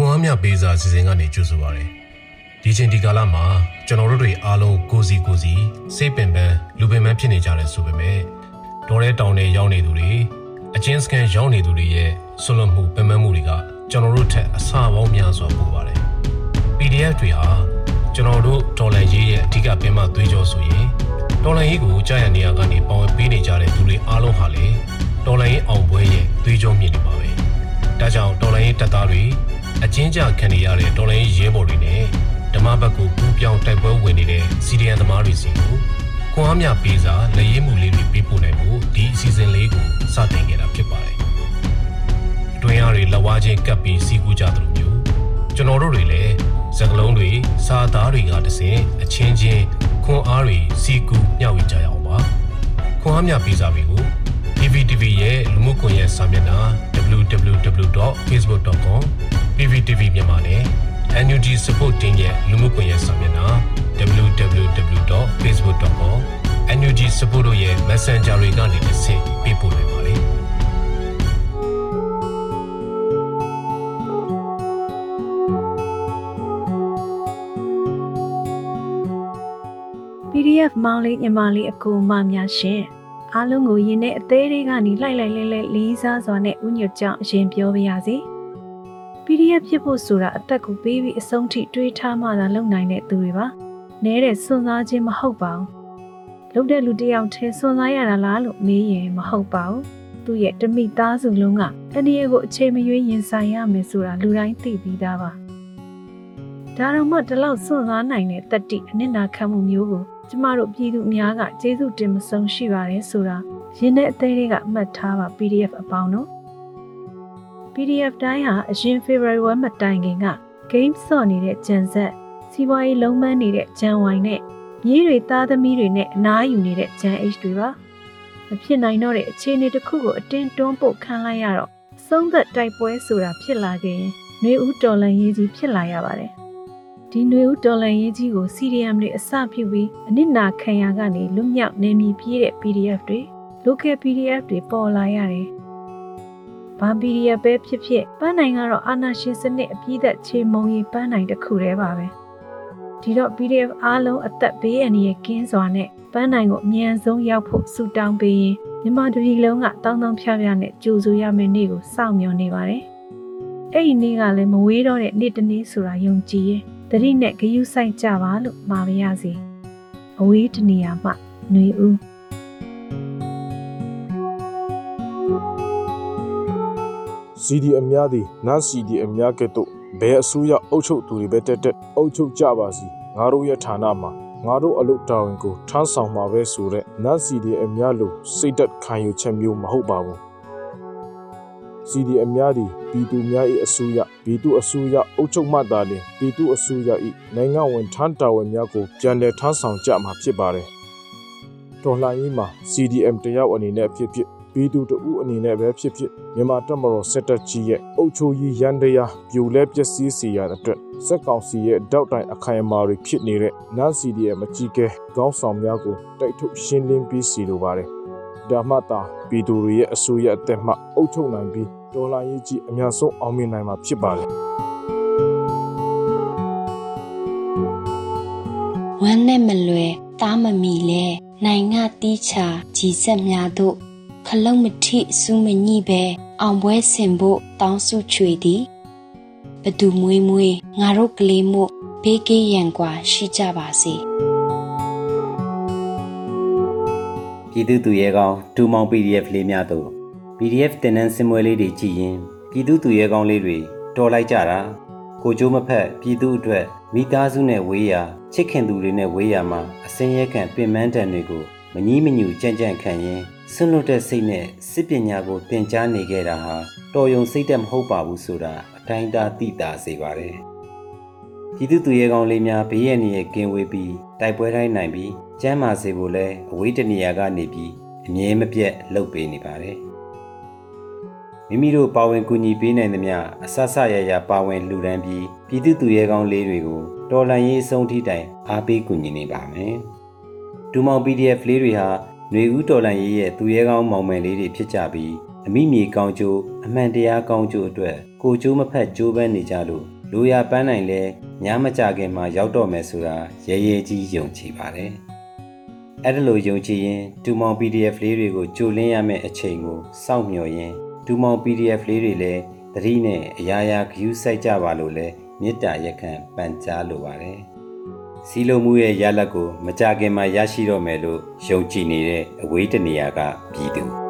ခွန်အားမြပေးစာစီစဉ်ကနေကြိုဆိုပါရယ်ဒီချိန်ဒီကာလမှာကျွန်တော်တို့တွေအားလုံးကိုစီကိုစီစိတ်ပင်ပန်းလူပင်ပန်းဖြစ်နေကြတယ်ဆိုပေမဲ့တော်ရဲတောင်တွေရောက်နေသူတွေအချင်းစကန်ရောက်နေသူတွေရဲ့ဆွလွန်မှုပင်ပန်းမှုတွေကကျွန်တော်တို့ထက်အဆပေါင်းများစွာပိုပါတယ် PDF တွေဟာကျွန်တော်တို့ဒေါ်လာရေးရဲ့အဓိကပင်မသွေးကြောဆိုရင်ဒေါ်လာရေးကိုကြားရနေရကနေပေါဝင်ပေးနေကြတဲ့သူတွေအားလုံးဟာလေဒေါ်လာရေးအောင်ပွဲရဲ့သွေးကြောမြင့်နေပါပဲ။ဒါကြောင့်ဒေါ်လာရေးတပ်သားတွေ အချင်းကြခံနေရတဲ့ဒေါ်လာရေးရဲဘော်တွေနဲ့ဓမ္မဘက်ကိုပူးပြောင်းတိုက်ပွဲဝင်နေတဲ့စီဒီအန်သမားတွေစီကိုခွန်အားမြပေးစာလက်ရေးမှုလေးတွေပေးပို့နိုင်ဖို့ဒီအစီအစဉ်လေးကိုစတင်ခဲ့တာဖြစ်ပါတယ်။အတွင်းအားတွေလက်ဝါးချင်းကပ်ပြီးစီကူကြသလိုမျိုးကျွန်တော်တို့တွေလည်းစကလုံးတွေစာသားတွေကတစင်အချင်းချင်းခွန်အားတွေစီကူမျှဝေကြရအောင်ပါခွန်အားမြပေးစာတွေကို PVTV ရဲ့လူမှုကွန်ရက်စာမျက်နှာ www.facebook.com PVTV မြန်မာနဲ့ NUG Support Team ရဲ့လူမှုကွန်ရက်စာမျက်နှာ www.facebook.com NUG Support တို့ရဲ့ Messenger တွေကနေတစ်ဆင့်ပေးပို့နိုင်ပါတယ် PDF မောင်လေးညီမလေးအကူအမများရှင် အားလုံးကိုရင်ထဲအသေးလေးကနေလိုက်လိုက်လဲလဲလေးစားစွာနဲ့ဥညွတ်ကြောင်းအရင်ပြောပါရစေ PDF ဖြစ်ဖို့ဆိုတာအသက်ကိုပေးပြီးအဆုံးထိတွေးထားမှသာလုပ်နိုင်တဲ့သူတွေပါနဲတဲ့စွန့်စားခြင်းမဟုတ်ပါဘူးလုပ်တဲ့လူတစ်ယောက်တည်းစွန့်စားရတာလားလို့မေးရင်မဟုတ်ပါဘူးသူ့ရဲ့တမိသားစုလုံးကအန္တရာယ်ကိုအခြေမရွေးရင်ဆိုင်ရမယ်ဆိုတာလူတိုင်းသိပြီးသားပါ ဒါတော့မှဒီလောက်စွန့်စားနိုင်တဲ့တတိအနစ်နာခံမှုမျိုးကိုကျမတို့ပြည်သူအများကကျေးဇူးတင်မဆုံးရှိပါတယ်ဆိုတာရင်းတဲ့အသေးလေးကအမှတ်ထားပါ PDF အပေါင်းတို့ PDF တိုင်းဟာအရင် February 1မတိုင်ခင်က game ဆော့နေတဲ့ဂျန်ဆက်စီးပွားရေးလုံးမန်းနေတဲ့ဂျန်ဝိုင်နဲ့မြေးတွေသားသမီးတွေနဲ့အနားယူနေတဲ့ဂျန် H တွေပါမဖြစ်နိုင်တော့တဲ့အခြေအနေတစ်ခုကိုအတင်းတွန်းပို့ခံလိုက်ရတော့အဆုံးသက်တိုက်ပွဲဆိုတာဖြစ်လာခဲ့ရင်ຫນွေဦးတော်လန်ရေးကြီးဖြစ်လာရပါတယ် ဒီຫນွေဦးတော်လန်ရေးကြီးကို CDM တွေအစပြုပြီးအနစ်နာခံရကနေလွတ်မြောက်နေမည်ပြည့်တဲ့ PDF တွေ local PDF တွေပေါ်လာရတယ်။ဘာ PDF ပဲဖြစ်ဖြစ်ပန်းနိုင်ကတော့အာနာရှင်စနစ်အပြည့်သက်ချေမုံရီပန်းနိုင်တစ်ခုတည်းပါပဲ။ဒီတော့ PDF အားလုံးအသက်ဘေးအန္တရာယ်ကင်းစွာနဲ့ပန်းနိုင်ကိုအမြန်ဆုံးရောက်ဖို့ဆုတောင်းပေးရင်မြန်မာတပြည်လုံးကတောင်းတောင်းဖြားဖြားနဲ့ကြိုဆိုရမယ့်နေ့ကိုစောင့်မျှော်နေပါတယ်။အဲ့ဒီနေ့ကလည်းမဝေးတော့တဲ့နေ့တစ်နေ့ဆိုတာယုံကြည်ရင် တတိနဲ့ဂယုဆိုင်ကြပါလို့မှာပါရစေ။အဝေးတနေရာမှຫນွေဦး CDM များသည်နန်း CDM များကဲ့သို့ဘယ်အစိုးရအုပ်ချုပ်သူတွေပဲတက်တက်အုပ်ချုပ်ကြပါစီငါတို့ရဲ့ဌာနမှာငါတို့အလုပ်တာဝန်ကိုထမ်းဆောင်မှာပဲဆိုတဲ့နန်း CDM များလိုစိတ်သက်ခံယူချက်မျိုးမဟုတ်ပါဘူး CDM များသည်ပြည်သူများ၏အစိုးရပြည်သူအစိုးရအုပ်ချုပ်မှသာလျှင်ပြည်သူအစိုးရ၏နိုင်ငံဝန်ထမ်းတာဝန်များကိုပြန်လည်ထမ်းဆောင်ကြမှာဖြစ်ပါတယ်တော်လှန်ရေးမှာ CDM တယောက်အနေနဲ့ဖြစ်ဖြစ်ပြည်သူတဦးအနေနဲ့ပဲဖြစ်ဖြစ်မြန်မာတပ်မတော်စစ်တပ်ကြီးရဲ့အုပ်ချုပ်ရေးရန်တရားပြိုလဲပျက်စီးစေရတဲ့အတွက်စက်ကောင်စီရဲ့တောက်တိုင်အခိုင်အမာတွေဖြစ်နေတဲ့နန်း CDM အကြီးအကဲခေါင်းဆောင်များကိုတိုက်ထုတ်ရှင်းလင်းပြီးစီလိုပါတယ် ဒါမှသာပြည်သူတွေရဲ့အဆိုးရအသက်မှအုပ်ချုပ်နိုင်ပြီးဒေါ်လာရေးကြီးအများဆုံးအောင်မြင်နိုင်မှာဖြစ်ပါတယ်ဝမ်းနဲ့မလွယ်တားမမီလဲနိုင်ငံတီးချာကြီးစက်များတို့ခလုံးမထိစူးမညိပဲအောင်ပွဲဆင်ဖို့တောင်းစုချွေသည်ဘသူမွေးမွေးငါတို့ကလေးမို့ဘေးကင်းရန်ကွာရှိကြပါစေ။ ပြည်သူသူရဲကောင်းဒူမောင် PDF လေးများတို့ PDF တင်နန်းစင်မွဲလေးတွေကြည်ရင်ပြည်သူသူရဲကောင်းလေးတွေတော်လိုက်ကြတာကိုကျိုးမဖက်ပြည်သူအတွက်မိသားစုနဲ့ဝေးရာချစ်ခင်သူတွေနဲ့ဝေးရာမှာအစင်းရဲခံပင်ပန်းတန်တွေကိုမငီးမညူကြံ့ကြံ့ခံရင်ဆွလွတ်တဲ့စိတ်နဲ့စစ်ပညာကိုသင်ကြားနေခဲ့တာဟာတော်ယုံစိတ်သက်မဟုတ်ပါဘူးဆိုတာအတိုင်းအတာသိတာစေပါတယ် ပြည်သူသူရဲကောင်းလေးများဘေးရန်ရဲ့ကင်းဝေးပြီးတိုက်ပွဲတိုင်းနိုင်ပြီးကျမ်းမာစေဖို့လဲအဝေးတနေရာကနေပြီးအမြဲမပြတ်လှုပ်ပေးနေပါတယ်မိမိတို့ပါဝင်ကူညီပေးနိုင်သမျှအဆဆရရပါဝင်လှူဒန်းပြီးပြည်သူသူရဲကောင်းလေးတွေကိုတော်လန်ရေးအဆုံးထိတိုင်အားပေးကူညီနေပါမယ်ဒူမောင် PDF လေးတွေဟာຫນွေဦးတော်လန်ရေးရဲ့သူရဲကောင်းမောင်မယ်လေးတွေဖြစ်ကြပြီးအမိမြေကောင်းကျိုးအမှန်တရားကောင်းကျိုးအတွက်ကိုကျိုးမဖက်ကြိုးပမ်းနေကြလို့ လူရပန်းနိုင်လဲညမကြခင်မှာရောက်တော့မယ်ဆိုတာရဲရဲကြီးယုံကြည်ပါတယ်။အဲ့ဒါလိုယုံကြည်ရင်ဒူမောင် PDF လေးတွေကိုကြိုလင်းရမယ့်အချိန်ကိုစောင့်မျှော်ရင်ဒူမောင် PDF လေးတွေလည်းသတိနဲ့အရာရာဂရုစိုက်ကြပါလို့လဲမေတ္တာရက်ခံပန်ကြားလိုပါတယ်။စီလိုမှုရဲ့ရလဒ်ကို မကြခင်မှာရရှိတော့မယ်လို့ယုံကြည်နေတဲ့အဝေးတနေရာကပြည်သူ